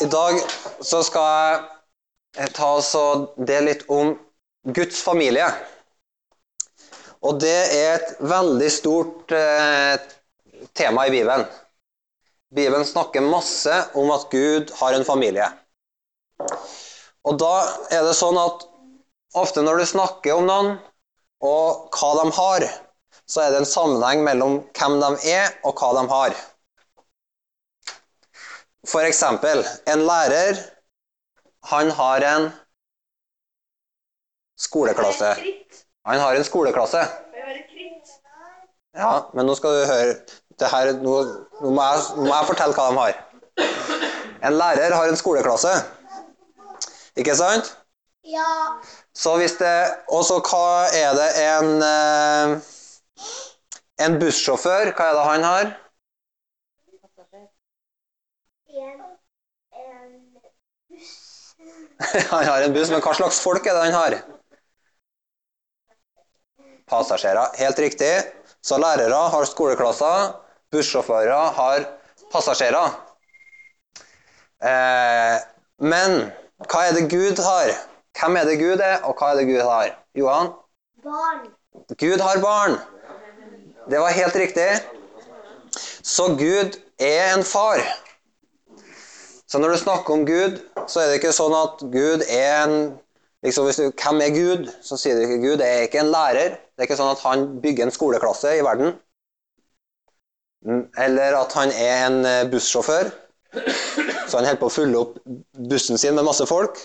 I dag så skal jeg ta oss og dele litt om Guds familie. Og det er et veldig stort eh, tema i Bibelen. Bibelen snakker masse om at Gud har en familie. Og da er det sånn at ofte når du snakker om noen og hva de har, så er det en sammenheng mellom hvem de er og hva de har. For eksempel, en lærer, han har en skoleklasse. Han har en skoleklasse. Ja, men nå skal du høre det her, nå, nå, må jeg, nå må jeg fortelle hva de har. En lærer har en skoleklasse. Ikke sant? Ja. Så hvis det Og så hva er det en eh, En bussjåfør, hva er det han har? En, en buss. Han har en buss, men hva slags folk er det han har? Passasjerer. Helt riktig. Så lærere har skoleklasser, bussjåfører har passasjerer. Eh, men hva er det Gud har? Hvem er det Gud er, og hva er det Gud har? Johan? Barn. Gud har barn. Det var helt riktig. Så Gud er en far. Så når du snakker om Gud, så er det ikke sånn at Gud er en liksom du, Hvem er Gud? Så sier du ikke Gud er ikke en lærer. Det er ikke sånn at han bygger en skoleklasse i verden. Eller at han er en eh, bussjåfør. Så han holder på å fylle opp bussen sin med masse folk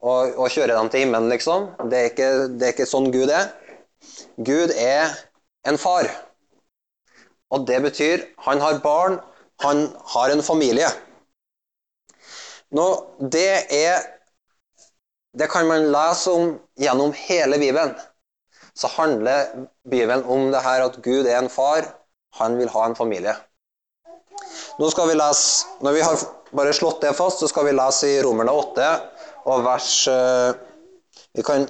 og, og kjøre dem til himmelen, liksom. Det er, ikke, det er ikke sånn Gud er. Gud er en far. Og det betyr han har barn, han har en familie. Nå, det er Det kan man lese om gjennom hele Bibelen. Så handler Bibelen om det her at Gud er en far, han vil ha en familie. Nå skal vi lese, Når vi har bare slått det fast, så skal vi lese i Romerne 8 og vers eh, Vi kan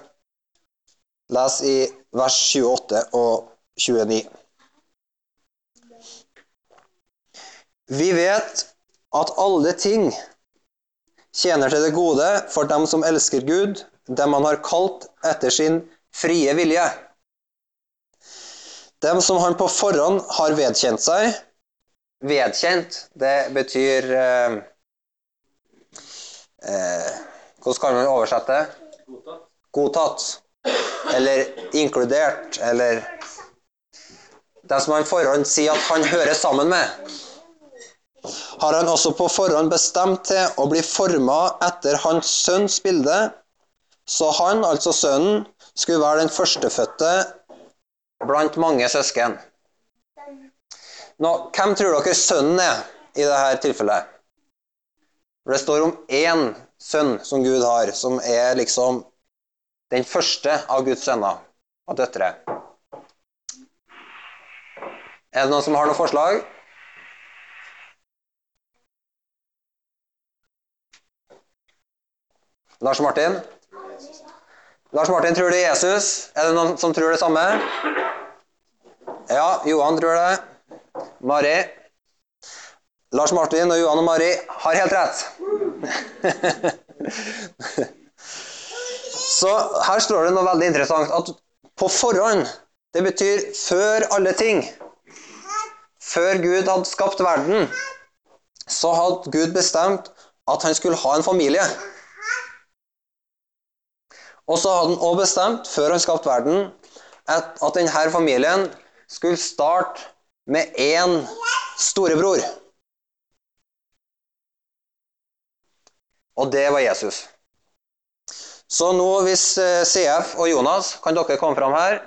lese i vers 28 og 29. Vi vet at alle ting tjener til det gode for dem som elsker Gud, dem han har kalt etter sin frie vilje. Dem som han på forhånd har vedkjent seg. Vedkjent, det betyr eh, eh, Hvordan kan man oversette det? Godtatt. Eller inkludert, eller dem som han forhånd sier at han hører sammen med har han også på forhånd bestemt til å bli forma etter hans sønns bilde, så han, altså sønnen, skulle være den førstefødte blant mange søsken. Nå, Hvem tror dere sønnen er i dette tilfellet? For Det står om én sønn som Gud har, som er liksom den første av Guds sønner og døtre. Er det noen som har noe forslag? Lars Martin? Lars Martin tror det er Jesus. Er det noen som tror det samme? Ja, Johan tror det. Mari? Lars Martin og Johan og Mari har helt rett. Så her står det noe veldig interessant. At på forhånd, det betyr før alle ting. Før Gud hadde skapt verden, så hadde Gud bestemt at han skulle ha en familie. Og så hadde han også bestemt, før han skapte verden, at, at denne familien skulle starte med én storebror. Og det var Jesus. Så nå hvis eh, CF og Jonas, kan dere komme fram her?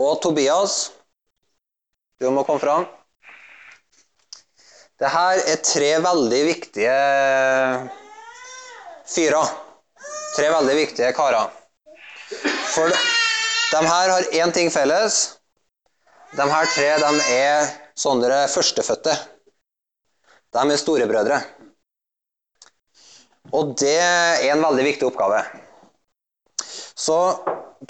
Og Tobias, du må komme fram. Dette er tre veldig viktige fyrer. Tre veldig viktige karer. For de her har én ting felles. De her tre de er sånne førstefødte. De er storebrødre. Og det er en veldig viktig oppgave. Så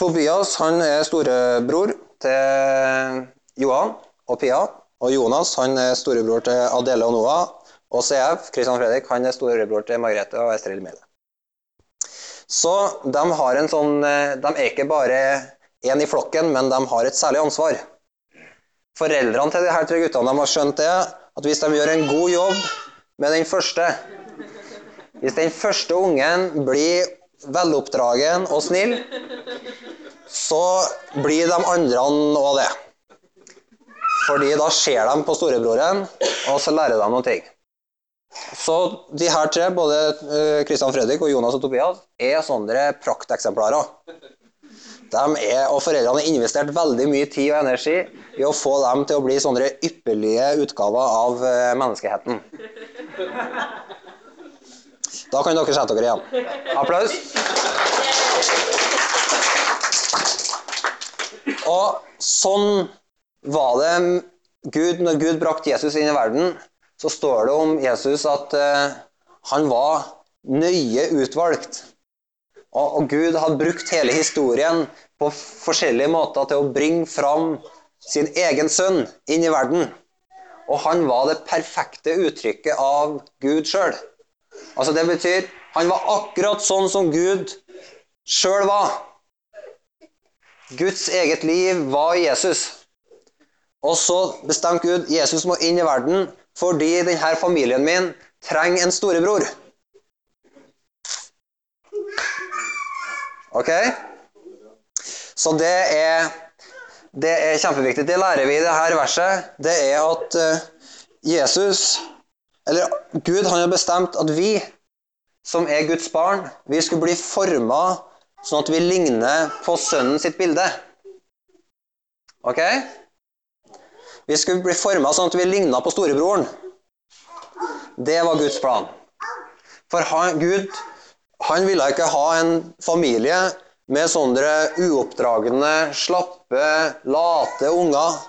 Tobias han er storebror til Johan og Pia. Og Jonas han er storebror til Adele og Noah. Og CF, Christian Fredrik, han er storebror til Margrethe og Ester Mille. Så de har en sånn eh, De er ikke bare én i flokken, men de har et særlig ansvar. Foreldrene til de her tre guttene de har skjønt det, at hvis de gjør en god jobb med den første Hvis den første ungen blir veloppdragen og snill, så blir de andre òg det. Fordi da ser de på storebroren, og så lærer de noen ting. Så de her tre, både Kristian Fredrik og Jonas og Tobias, er sånne prakteksemplarer. De er, og Foreldrene har investert veldig mye tid og energi i å få dem til å bli sånne ypperlige utgaver av eh, menneskeheten. Da kan dere sette dere igjen. Applaus. Og sånn var det Gud, når Gud brakte Jesus inn i verden, så står det om Jesus at uh, han var nøye utvalgt. Og Gud hadde brukt hele historien på forskjellige måter til å bringe fram sin egen sønn inn i verden. Og han var det perfekte uttrykket av Gud sjøl. Altså det betyr han var akkurat sånn som Gud sjøl var. Guds eget liv var Jesus. Og så bestemte Gud Jesus må inn i verden fordi denne familien min trenger en storebror. Ok? Så det er, det er kjempeviktig. Det lærer vi i dette verset. Det er at eh, Jesus, eller Gud, han har bestemt at vi som er Guds barn, vi skulle bli forma sånn at vi ligner på sønnen sitt bilde. Ok? Vi skulle bli forma sånn at vi ligna på storebroren. Det var Guds plan. For han, Gud han ville ikke ha en familie med sånne uoppdragende, slappe, late unger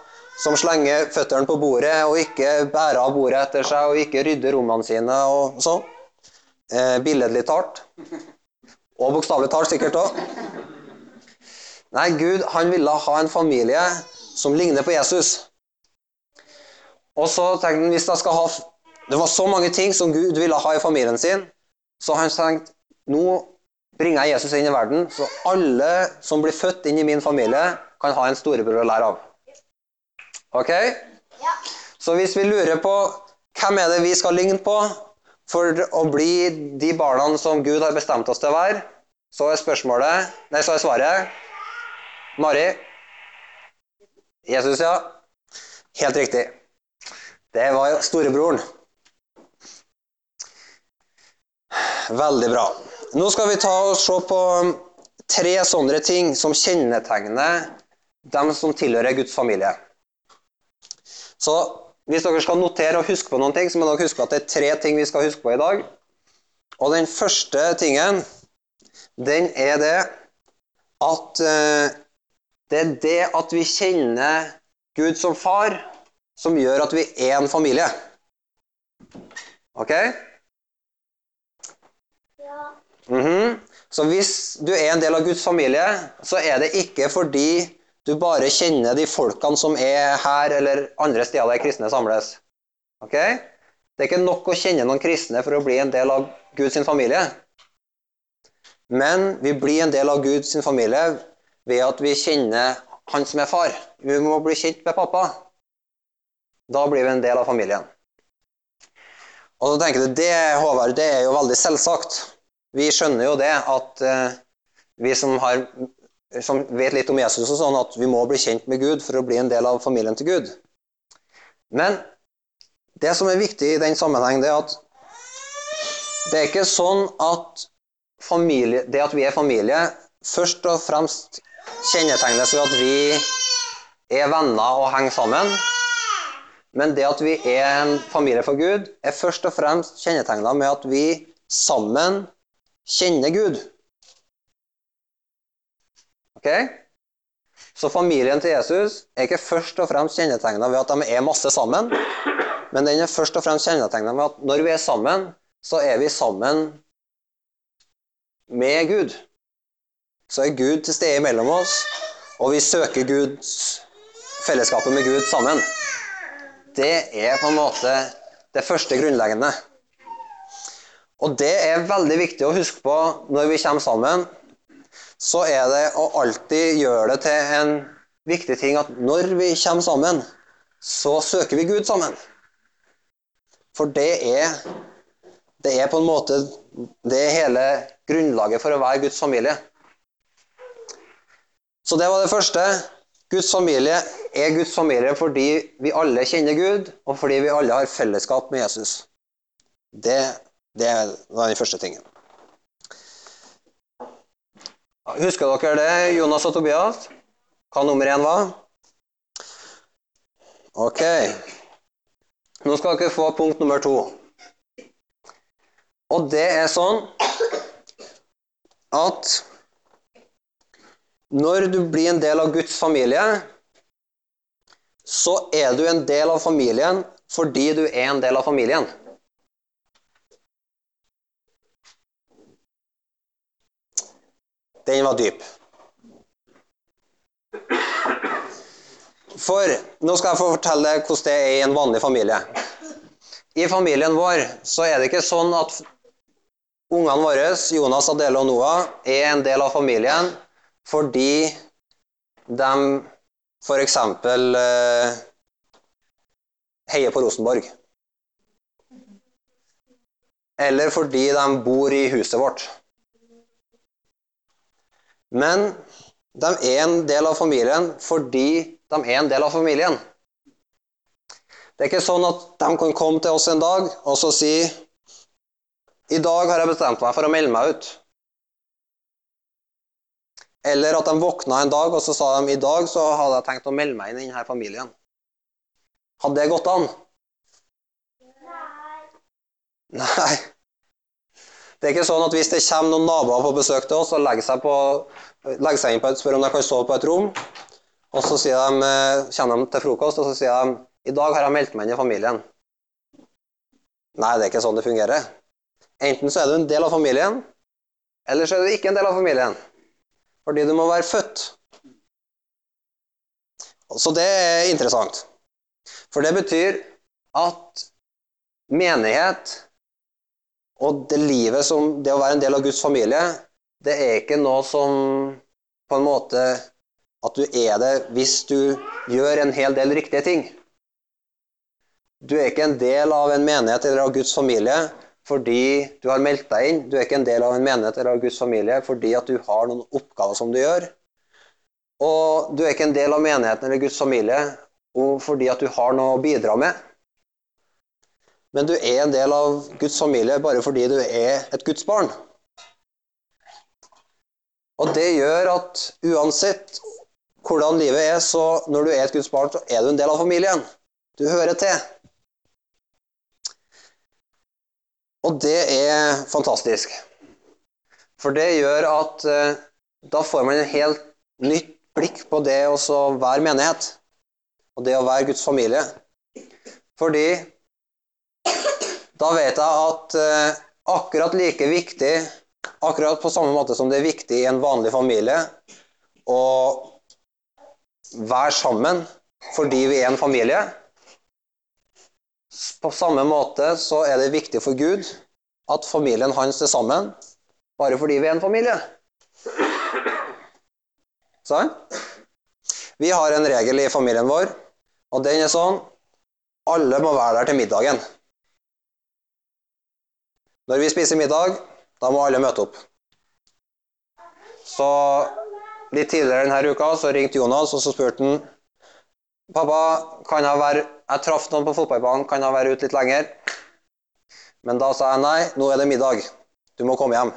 som slenger føttene på bordet og ikke bærer av bordet etter seg og ikke rydder rommene sine og sånn. Eh, billedlig talt. Og bokstavelig talt sikkert òg. Nei, Gud han ville ha en familie som ligner på Jesus. Og så tenkte han hvis jeg skal ha Det var så mange ting som Gud ville ha i familien sin, så han tenkte nå bringer jeg Jesus inn i verden, så alle som blir født inn i min familie, kan ha en storebror å lære av. Ok? Så hvis vi lurer på hvem er det vi skal ligne på for å bli de barna som Gud har bestemt oss til å være, så er spørsmålet Nei, så er svaret Mari. Jesus, ja. Helt riktig. Det var storebroren. Veldig bra. Nå skal vi ta og se på tre sånne ting som kjennetegner dem som tilhører Guds familie. Så hvis dere skal notere og huske på noen ting, så må dere huske at det er tre ting vi skal huske på i dag. Og den første tingen, den er det at eh, det er det at vi kjenner Gud som far, som gjør at vi er en familie. Ok? Ja. Mhm. Så hvis du er en del av Guds familie, så er det ikke fordi du bare kjenner de folkene som er her eller andre steder der kristne samles. Ok? Det er ikke nok å kjenne noen kristne for å bli en del av Guds familie. Men vi blir en del av Guds familie ved at vi kjenner han som er far. Vi må bli kjent med pappa. Da blir vi en del av familien. Og så tenker du, det, Håvard, det er jo veldig selvsagt. Vi skjønner jo det at eh, vi som, har, som vet litt om Jesus, og sånn, at vi må bli kjent med Gud for å bli en del av familien til Gud. Men det som er viktig i den sammenheng, det er at det er ikke sånn at familie, det at vi er familie, først og fremst kjennetegnes ved at vi er venner og henger sammen. Men det at vi er en familie for Gud, er først og fremst kjennetegna med at vi sammen kjenner Gud. Ok? Så familien til Jesus er ikke først og fremst kjennetegna ved at de er masse sammen, men den er først og fremst kjennetegna med at når vi er sammen, så er vi sammen med Gud. Så er Gud til stede mellom oss, og vi søker Guds fellesskapet med Gud sammen. Det er på en måte det første grunnleggende. Og det er veldig viktig å huske på når vi kommer sammen. Så er det å alltid gjøre det til en viktig ting at når vi kommer sammen, så søker vi Gud sammen. For det er, det er på en måte det hele grunnlaget for å være Guds familie. Så det var det første. Guds familie er Guds familie fordi vi alle kjenner Gud, og fordi vi alle har fellesskap med Jesus. Det, det var den første tingen. Husker dere det, Jonas og Tobias? Hva nummer én var? Ok. Nå skal dere få punkt nummer to. Og det er sånn at når du blir en del av Guds familie, så er du en del av familien fordi du er en del av familien. Den var dyp. For nå skal jeg få fortelle deg hvordan det er i en vanlig familie. I familien vår så er det ikke sånn at ungene våre, Jonas, Adele og Noah, er en del av familien fordi de f.eks. Eh, heier på Rosenborg. Eller fordi de bor i huset vårt. Men de er en del av familien fordi de er en del av familien. Det er ikke sånn at de kan komme til oss en dag og så si I dag har jeg bestemt meg for å melde meg ut. Eller at de våkna en dag og så sa de i dag så hadde jeg tenkt å melde meg inn i denne familien. Hadde det gått an? Nei. Nei. Det er ikke sånn at hvis det kommer noen naboer på besøk til oss og legger seg, på, legger seg inn på et, spør om de kan sove på et rom, og så de, eh, kommer de til frokost og så sier de i dag har jeg meldt meg inn i familien. Nei, det er ikke sånn det fungerer. Enten så er du en del av familien, eller så er du ikke en del av familien. Fordi du må være født. Så det er interessant. For det betyr at menighet og det livet som Det å være en del av Guds familie, det er ikke noe som på en måte at du er det hvis du gjør en hel del riktige ting. Du er ikke en del av en menighet eller av Guds familie fordi du har meldt deg inn. Du er ikke en del av en menighet eller av Guds familie fordi at du har noen oppgaver som du gjør. Og du er ikke en del av menigheten eller Guds familie fordi at du har noe å bidra med. Men du er en del av Guds familie bare fordi du er et Guds barn. Og det gjør at uansett hvordan livet er, så når du er et Guds barn, så er du en del av familien. Du hører til. Og det er fantastisk. For det gjør at eh, da får man en helt nytt blikk på det å være menighet. Og det å være Guds familie. Fordi da vet jeg at eh, akkurat like viktig, akkurat på samme måte som det er viktig i en vanlig familie å være sammen fordi vi er en familie. På samme måte så er det viktig for Gud at familien hans er sammen bare fordi vi er en familie. Sånn? Vi har en regel i familien vår, og den er sånn alle må være der til middagen. Når vi spiser middag, da må alle møte opp. Så Litt tidligere denne uka så ringte Jonas og så spurte han Pappa, kan jeg være Jeg traff noen på fotballbanen, kan jeg være ute litt lenger? Men da sa jeg nei, nå er det middag. Du må komme hjem.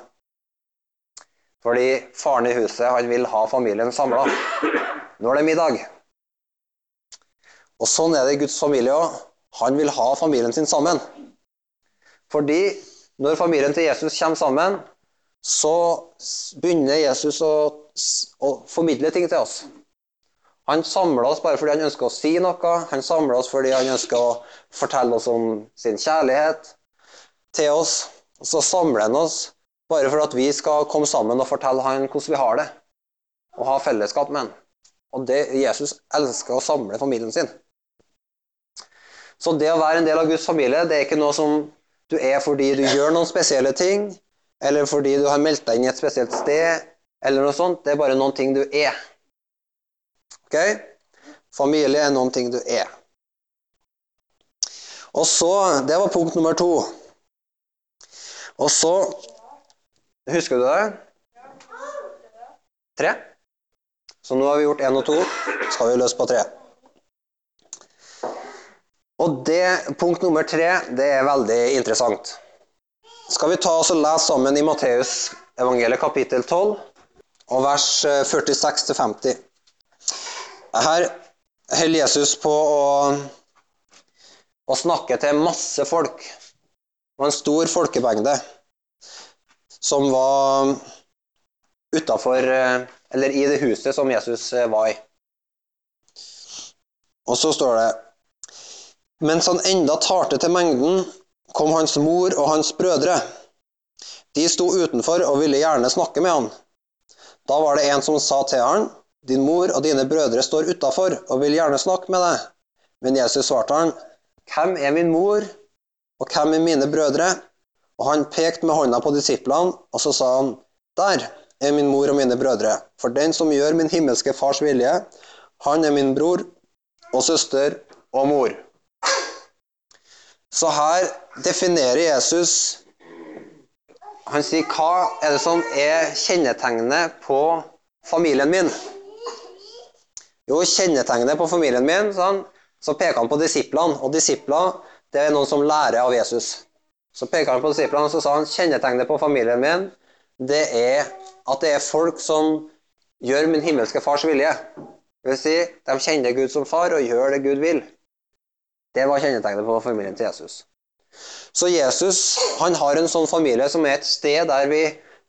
Fordi faren i huset han vil ha familien samla. Nå er det middag. Og sånn er det i Guds familie òg. Han vil ha familien sin sammen. Fordi når familien til Jesus kommer sammen, så begynner Jesus å å formidle ting til oss. Han samler oss bare fordi han ønsker å si noe. Han samler oss fordi han ønsker å fortelle oss om sin kjærlighet til oss. Og så samler han oss bare for at vi skal komme sammen og fortelle han hvordan vi har det. Og ha fellesskap med han. Og det, Jesus elsker å samle familien sin. Så det å være en del av Guds familie, det er ikke noe som du er fordi du gjør noen spesielle ting, eller fordi du har meldt deg inn i et spesielt sted, eller noe sånt. Det er bare noen ting du er. Ok? Familie er noen ting du er. Og så, Det var punkt nummer to. Og så Husker du det? Tre. Så nå har vi gjort én og to. Skal vi løse på tre. Og det, punkt nummer tre det er veldig interessant. Skal vi ta oss og lese sammen i Matteus evangeliet kapittel 12 og vers 46-50. Her holder Jesus på å, å snakke til masse folk. Det var en stor folkemengde som var utafor Eller i det huset som Jesus var i. Og så står det Mens han enda talte til mengden, kom hans mor og hans brødre. De sto utenfor og ville gjerne snakke med han. Da var det en som sa til han, Din mor og dine brødre står utafor og vil gjerne snakke med deg. Men Jesus svarte han, Hvem er min mor, og hvem er mine brødre? Og han pekte med hånda på disiplene, og så sa han, Der er min mor og mine brødre. For den som gjør min himmelske fars vilje, han er min bror og søster og mor. Så her definerer Jesus Han sier hva er det som er kjennetegnet på familien min? Jo, kjennetegnet på familien min sånn, Så peker han på disiplene. Og disipler det er noen som lærer av Jesus. Så peker han på disiplene og så sa han, kjennetegnet på familien min det er at det er folk som gjør min himmelske fars vilje. Det vil si, de kjenner Gud som far og gjør det Gud vil. Det var kjennetegnet på familien til Jesus. Så Jesus han har en sånn familie som er et sted der vi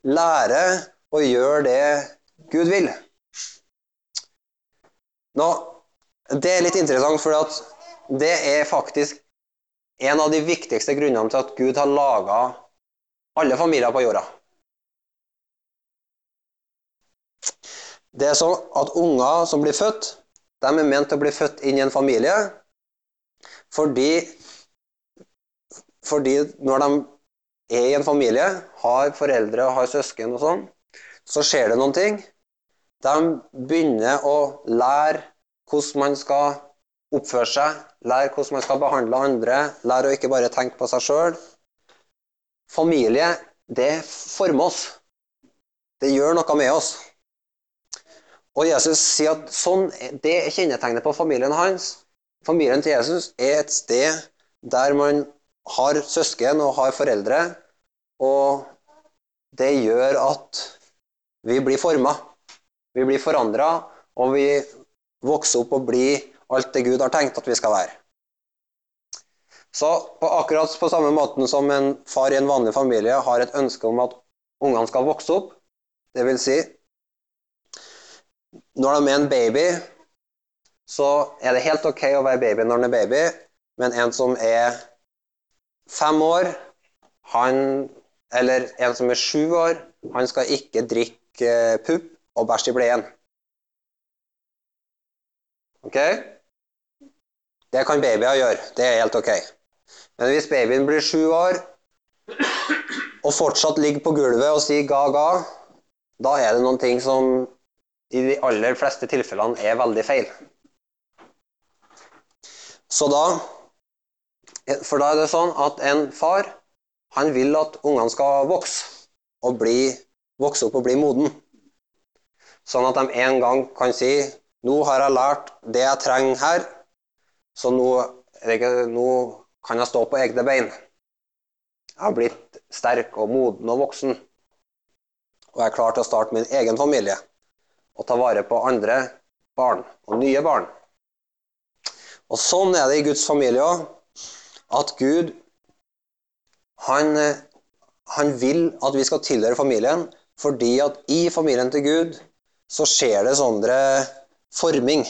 lærer å gjøre det Gud vil. Nå, Det er litt interessant, for det er faktisk en av de viktigste grunnene til at Gud har laga alle familier på jorda. Det er sånn at unger som blir født, de er ment til å bli født inn i en familie fordi, fordi når de er i en familie, har foreldre og har søsken og sånn, så skjer det noen ting. De begynner å lære hvordan man skal oppføre seg, lære hvordan man skal behandle andre, lære å ikke bare tenke på seg sjøl. Familie, det former oss. Det gjør noe med oss. Og Jesus sier at sånn, det er kjennetegnet på familien hans. Familien til Jesus er et sted der man har søsken og har foreldre, og det gjør at vi blir forma. Vi blir forandra, og vi vokser opp og blir alt det Gud har tenkt at vi skal være. Så på akkurat på samme måten som en far i en vanlig familie har et ønske om at ungene skal vokse opp, vil si når de er en baby, så er det helt ok å være baby når han er baby, men en som er fem år, han, eller en som er sju år, han skal ikke drikke pupp og bæsj i bleien. Ok? Det kan babyer gjøre. Det er helt ok. Men hvis babyen blir sju år og fortsatt ligger på gulvet og sier ga-ga, da er det noen ting som i de aller fleste tilfellene er veldig feil. Så da For da er det sånn at en far han vil at ungene skal vokse og bli, vokse opp og bli moden. Sånn at de en gang kan si nå har jeg lært det jeg trenger her, så nå, nå kan jeg stå på egne bein. Jeg har blitt sterk og moden og voksen, og jeg er klar til å starte min egen familie og ta vare på andre barn og nye barn. Og Sånn er det i Guds familie òg. At Gud han, han, vil at vi skal tilhøre familien, fordi at i familien til Gud så skjer det sånne forming.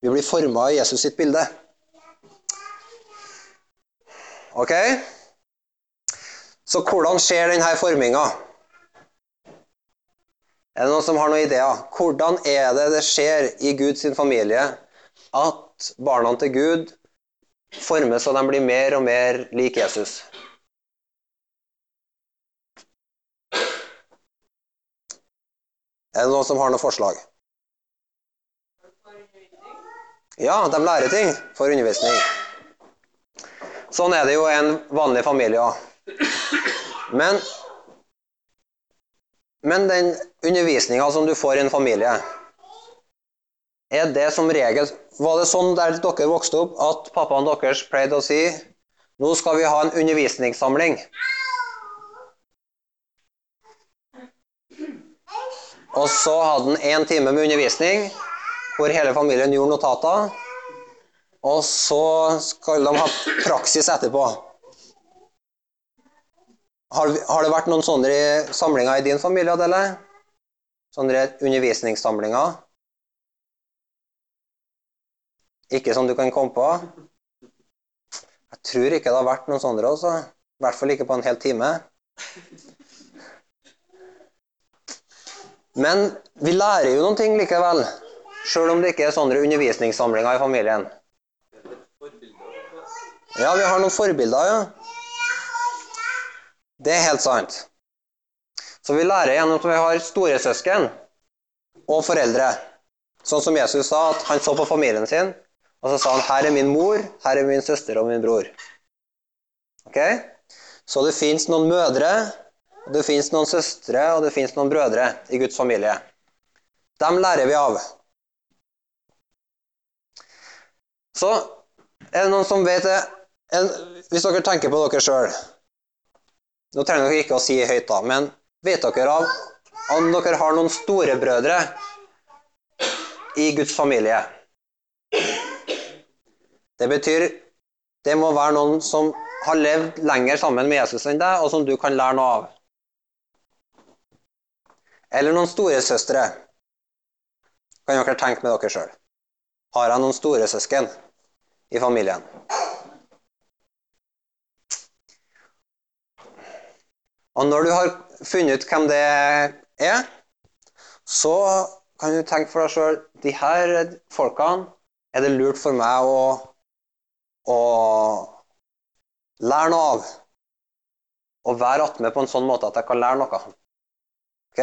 Vi blir forma i Jesus sitt bilde. Ok? Så hvordan skjer denne forminga? Er det noen som har noen ideer? Hvordan er det det skjer i Guds familie at barna til Gud formes så de blir mer og mer lik Jesus. Er det noen som har noen forslag? Ja, de lærer ting for undervisning. Sånn er det jo i en vanlig familie òg. Men, men den undervisninga som du får i en familie, er det som regel Var det sånn der dere vokste opp, at pappaen deres pleide å si nå skal vi ha en undervisningssamling? Og så hadde han én time med undervisning hvor hele familien gjorde notater. Og så skal de ha praksis etterpå. Har, har det vært noen sånne samlinger i din familie, Adele? Sånne undervisningssamlinger? Ikke som du kan komme på? Jeg tror ikke det har vært noen sånne. Også. I hvert fall ikke på en hel time. Men vi lærer jo noen ting likevel, sjøl om det ikke er sånne undervisningssamlinger i familien. Ja, vi har noen forbilder, ja. Det er helt sant. Så vi lærer gjennom at vi har storesøsken og foreldre. Sånn som Jesus sa, at han så på familien sin, og så sa han 'Her er min mor, her er min søster og min bror'. Ok? Så det fins noen mødre, det fins noen søstre og det fins noen brødre i Guds familie. Dem lærer vi av. Så er det noen som vet det Hvis dere tenker på dere sjøl Nå trenger dere ikke å si høyt, da, men vet dere av om dere har noen storebrødre i Guds familie? Det betyr det må være noen som har levd lenger sammen med Jesus enn deg, og som du kan lære noe av. Eller noen storesøstre. Kan dere tenke med dere sjøl. Har jeg noen storesøsken i familien? Og når du har funnet ut hvem det er, så kan du tenke for deg sjøl de her folkene er det lurt for meg å, å lære noe av. Og være attmed på en sånn måte at jeg kan lære noe. Ok?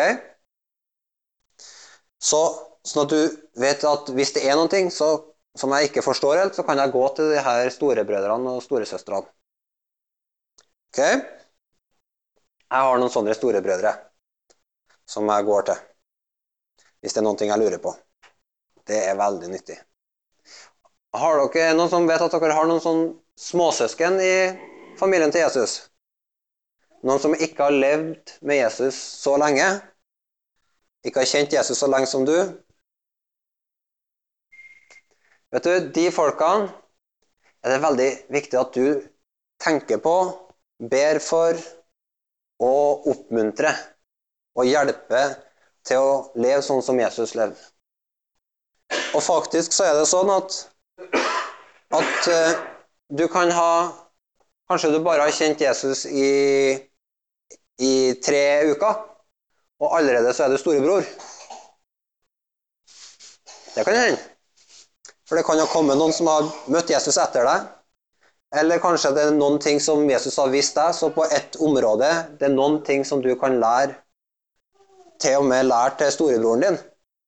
Så, sånn at du vet at hvis det er noe så, som jeg ikke forstår helt, så kan jeg gå til de her storebrødrene og storesøstrene. Ok? Jeg har noen sånne storebrødre som jeg går til hvis det er noen ting jeg lurer på. Det er veldig nyttig. Har dere noen som vet at dere har noen sånn småsøsken i familien til Jesus? Noen som ikke har levd med Jesus så lenge? Ikke har kjent Jesus så lenge som du? Vet du, De folkene er det veldig viktig at du tenker på, ber for og oppmuntrer og hjelper til å leve sånn som Jesus levde. Og faktisk så er det sånn at, at uh, du kan ha Kanskje du bare har kjent Jesus i, i tre uker, og allerede så er du storebror. Det kan hende. For det kan jo komme noen som har møtt Jesus etter deg. Eller kanskje det er noen ting som Jesus har vist deg, så på ett område det er noen ting som du kan lære til og med lære til storebroren din,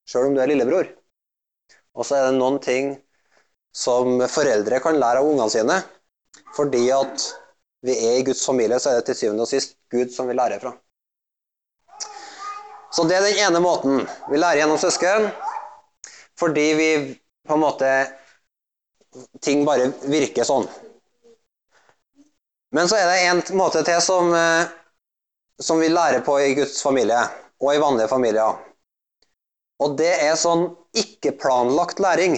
sjøl om du er lillebror. Og så er det noen ting som foreldre kan lære av ungene sine. Fordi at vi er i Guds familie, så er det til syvende og sist Gud som vi lærer fra. Så det er den ene måten. Vi lærer gjennom søsken fordi vi på en måte Ting bare virker sånn. Men så er det en måte til som, eh, som vi lærer på i Guds familie, og i vanlige familier. Og det er sånn ikke-planlagt læring.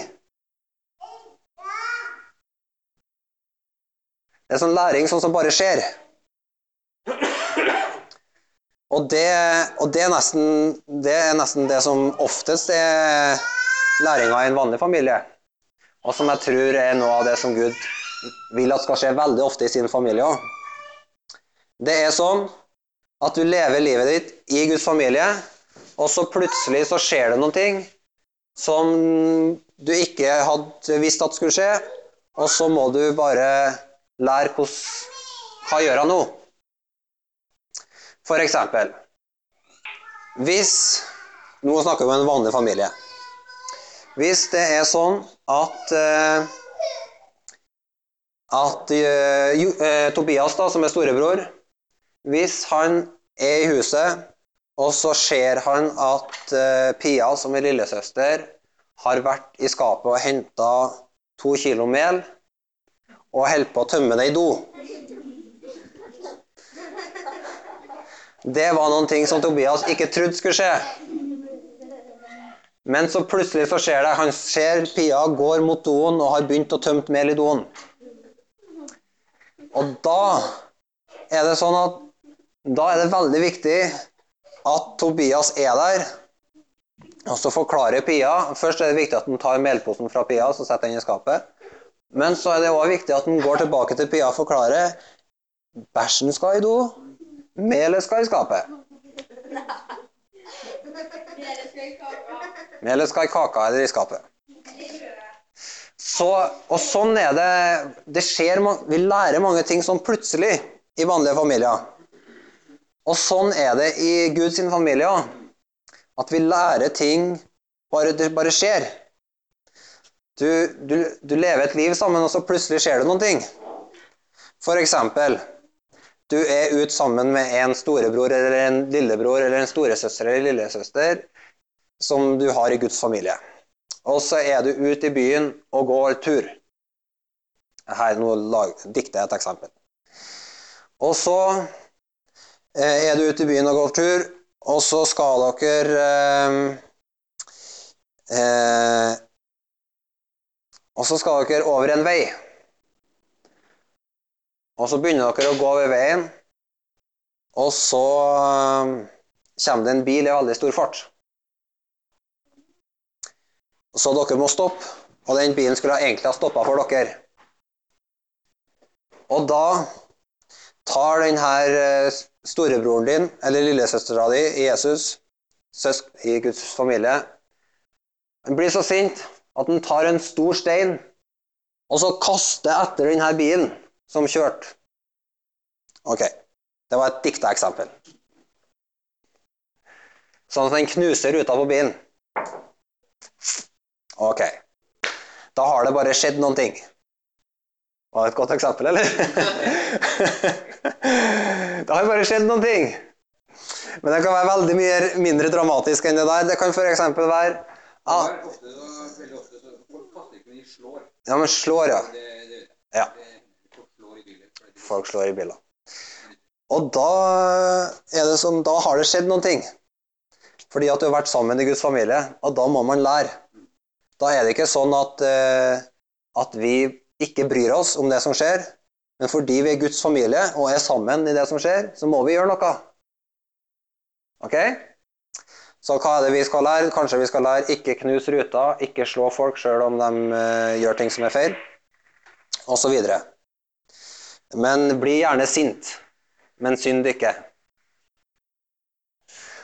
Det er sånn læring sånn som bare skjer. Og det, og det, er nesten, det, er nesten, det som oftest er læringa i en vanlig familie. Og som jeg tror er noe av det som Gud vil at skal skje veldig ofte i sin familie òg. Det er sånn at du lever livet ditt i Guds familie, og så plutselig så skjer det noen ting som du ikke hadde visst at skulle skje, og så må du bare lære hvordan Hva gjør jeg nå? For eksempel Hvis Nå snakker vi om en vanlig familie. Hvis det er sånn at eh, at eh, jo, eh, Tobias, da, som er storebror, hvis han er i huset, og så ser han at eh, Pia, som er lillesøster, har vært i skapet og henta to kilo mel og holder på å tømme det i do. Det var noen ting som Tobias ikke trodde skulle skje. Men så plutselig så skjer det. Han ser Pia går mot doen og har begynt å tømme mel i doen. Og da er det sånn at da er det veldig viktig at Tobias er der. Og så forklarer Pia Først er det viktig at han tar melposen fra Pia og setter den i skapet. Men så er det òg viktig at han går tilbake til Pia og forklarer bæsjen skal i do, melet skal i skapet. Melet skal i kaka eller i skapet. Så, og sånn er det det skjer, Vi lærer mange ting sånn plutselig i vanlige familier. Og sånn er det i Guds familie. At vi lærer ting bare det bare skjer. Du, du, du, lever et liv sammen, og så plutselig skjer det noen ting. For eksempel, du er ute sammen med en storebror eller en lillebror eller en storesøster eller lillesøster som du har i Guds familie. Og så er du ute i byen og går tur. Her nå dikter jeg et eksempel. Og så eh, er du ute i byen og går tur, og så skal dere eh, eh, Og så skal dere over en vei. Og så begynner dere å gå over veien, og så eh, kommer det en bil i veldig stor fart. Så dere må stoppe, og den bilen skulle egentlig ha stoppa for dere. Og da tar denne her storebroren din, eller lillesøstera di, Jesus, i Guds familie Han blir så sint at han tar en stor stein og så kaster etter denne bilen som kjørte. Ok, det var et dikta eksempel. Sånn at den knuser ruta på bilen. Ok. Da har det bare skjedd noen ting. Var det et godt eksempel, eller? det har bare skjedd noen ting. Men det kan være veldig mye mindre dramatisk enn det der. Det kan f.eks. være ah, Ja, men slår, ja. ja. Folk slår i biler. Og da er det som, da har det skjedd noen ting. Fordi at du har vært sammen i Guds familie. Og da må man lære. Da er det ikke sånn at, eh, at vi ikke bryr oss om det som skjer, men fordi vi er Guds familie og er sammen i det som skjer, så må vi gjøre noe. Ok? Så hva er det vi skal lære? Kanskje vi skal lære ikke knuse ruta, ikke slå folk sjøl om de uh, gjør ting som er feil, osv. Men bli gjerne sint, men synd ikke.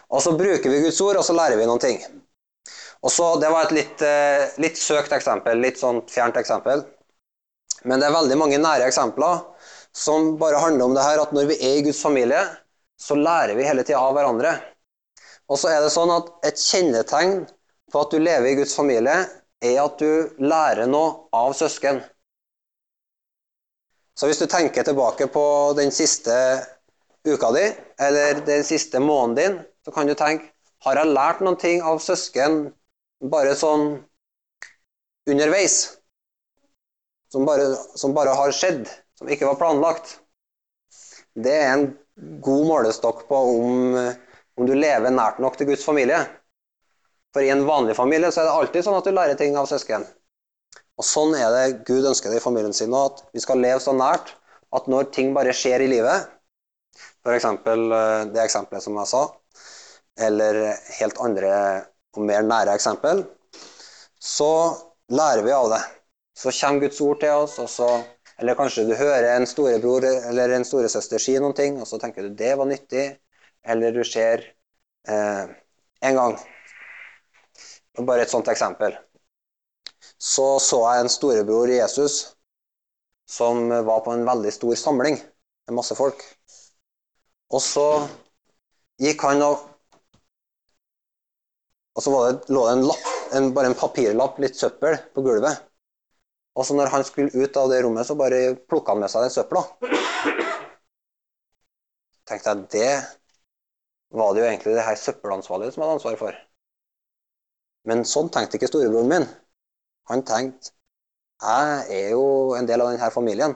Og så bruker vi Guds ord, og så lærer vi noen ting. Og så, Det var et litt, eh, litt, søkt eksempel, litt sånn fjernt eksempel. Men det er veldig mange nære eksempler som bare handler om det her at når vi er i Guds familie, så lærer vi hele tida av hverandre. Og så er det sånn at Et kjennetegn på at du lever i Guds familie, er at du lærer noe av søsken. Så hvis du tenker tilbake på den siste uka di, eller den siste måneden din, så kan du tenke har jeg lært noen ting av søsken bare sånn underveis. Som bare, som bare, har skjedd, som ikke var planlagt. Det er en god målestokk på om, om du lever nært nok til Guds familie. For i en vanlig familie så er det alltid sånn at du lærer ting av søsken. Og Sånn er det Gud ønsker det i familien sin òg, at vi skal leve så nært at når ting bare skjer i livet, f.eks. Eh, det eksempelet som jeg sa, eller helt andre og mer nære eksempel, så lærer vi av det. Så kommer Guds ord til oss, og så, eller kanskje du hører en storebror eller en storesøster si noen ting, og så tenker du det var nyttig, eller du ser eh, en gang Bare et sånt eksempel. Så så jeg en storebror Jesus som var på en veldig stor samling med masse folk. Og så gikk han og Og så det, lå det en lapp, en, bare en papirlapp, litt søppel, på gulvet. Og så når han skulle ut av det rommet, så bare plukka han med seg den søpla. tenkte jeg, det var det jo egentlig det her søppelansvarlige som hadde ansvar for. Men sånn tenkte ikke storebroren min. Han tenkte jeg er jo en del av denne familien.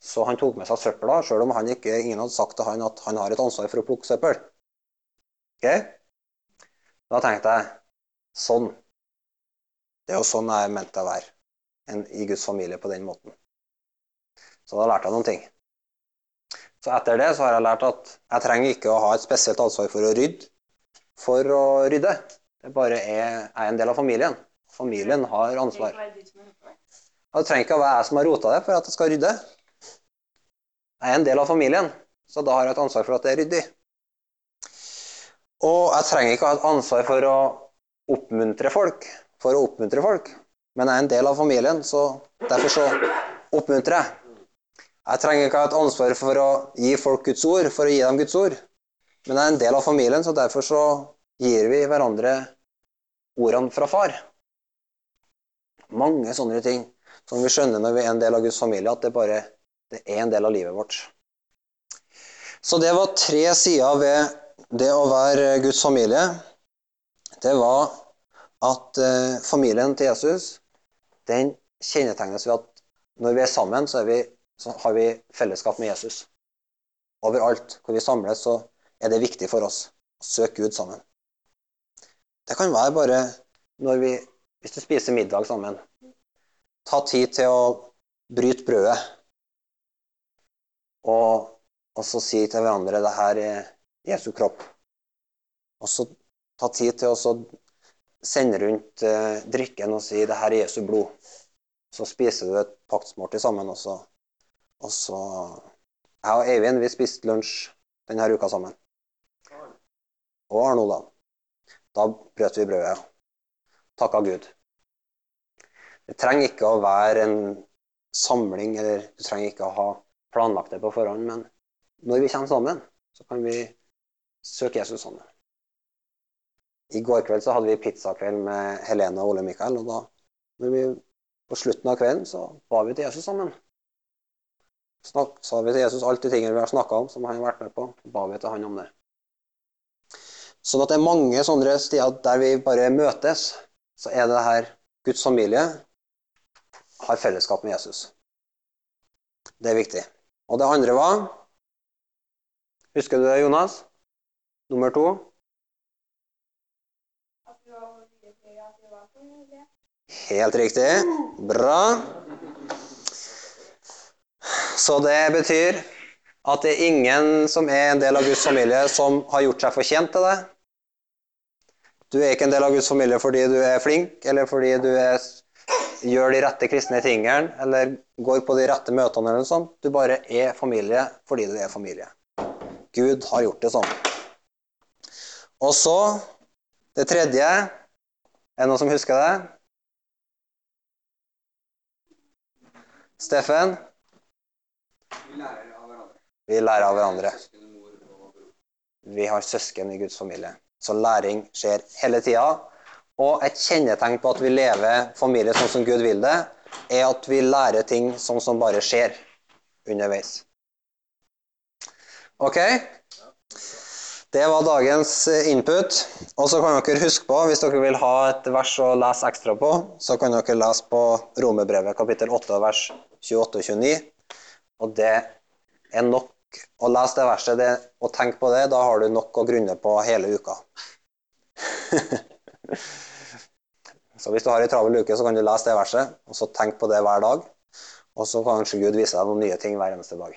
Så han tok med seg søpla, sjøl om ikke, ingen hadde sagt til han at han har et ansvar for å plukke søppel. Ok? Da tenkte jeg sånn. Det er jo sånn jeg er ment å være en, i Guds familie på den måten. Så da lærte jeg noen ting. Så etter det så har jeg lært at jeg trenger ikke å ha et spesielt ansvar for å rydde for å rydde. Det bare er, er en del av familien. Familien har ansvar. Det trenger ikke å være jeg som har rota det for at jeg skal rydde. Jeg er en del av familien, så da har jeg et ansvar for at det er ryddig. Og jeg trenger ikke å ha et ansvar for å oppmuntre folk, for å oppmuntre folk. Men jeg er en del av familien, så derfor så oppmuntrer jeg. Jeg trenger ikke å ha et ansvar for å gi folk Guds ord, for å gi dem Guds ord. Men jeg er en del av familien, så derfor så gir vi hverandre ordene fra far. Mange sånne ting som vi skjønner når vi er en del av Guds familie, at det bare det er en del av livet vårt. Så det var tre sider ved det å være Guds familie, det var at eh, familien til Jesus den kjennetegnes ved at når vi er sammen, så, er vi, så har vi fellesskap med Jesus. Overalt hvor vi samles, så er det viktig for oss å søke Gud sammen. Det kan være bare når vi, hvis du spiser middag sammen. Ta tid til å bryte brødet. Og, og så si til hverandre det her er Jesu kropp. Og så ta tid til å sende rundt eh, drikken og si 'det her er Jesu blod'. Så spiser du et paktsmåltid sammen, og så, og så Jeg og Eivind vi spiste lunsj denne uka sammen. Og Arno, da. Da brøt vi brødet. Takka Gud. Det trenger ikke å være en samling, eller du trenger ikke å ha planlagt det på forhånd, men når vi kommer sammen, så kan vi søke Jesus sammen. I går kveld så hadde vi pizzakveld med Helene og Ole Mikael. og da, når vi, På slutten av kvelden så ba vi til Jesus sammen. Snak, sa vi til Jesus alt de tingene vi har snakka om, som han har vært med på. ba vi til han om det. Sånn at det er mange sånne steder der vi bare møtes. Så er det her Guds familie har fellesskap med Jesus. Det er viktig. Og det andre var Husker du det, Jonas? Nummer to? Helt riktig. Bra. Så det betyr at det er ingen som er en del av Guds familie, som har gjort seg fortjent til det. Du er ikke en del av Guds familie fordi du er flink, eller fordi du er, gjør de rette kristne tingene, eller går på de rette møtene, eller noe sånt. Du bare er familie fordi du er familie. Gud har gjort det sånn. Og så det tredje Er det noen som husker det? Steffen? Vi lærer av hverandre. Vi lærer av hverandre. Vi har søsken i Guds familie. Så læring skjer hele tida. Og et kjennetegn på at vi lever familie sånn som Gud vil det, er at vi lærer ting sånn som bare skjer underveis. Ok? Det var dagens input. Og så kan dere huske på, hvis dere vil ha et vers å lese ekstra på, så kan dere lese på Romerbrevet kapittel 8 vers 28 og 29. Og det er nok å lese det verset det, og tenke på det. Da har du nok å grunne på hele uka. så hvis du har ei travel uke, så kan du lese det verset, og så tenk på det hver dag. Og så kanskje Gud vise deg noen nye ting hver eneste dag.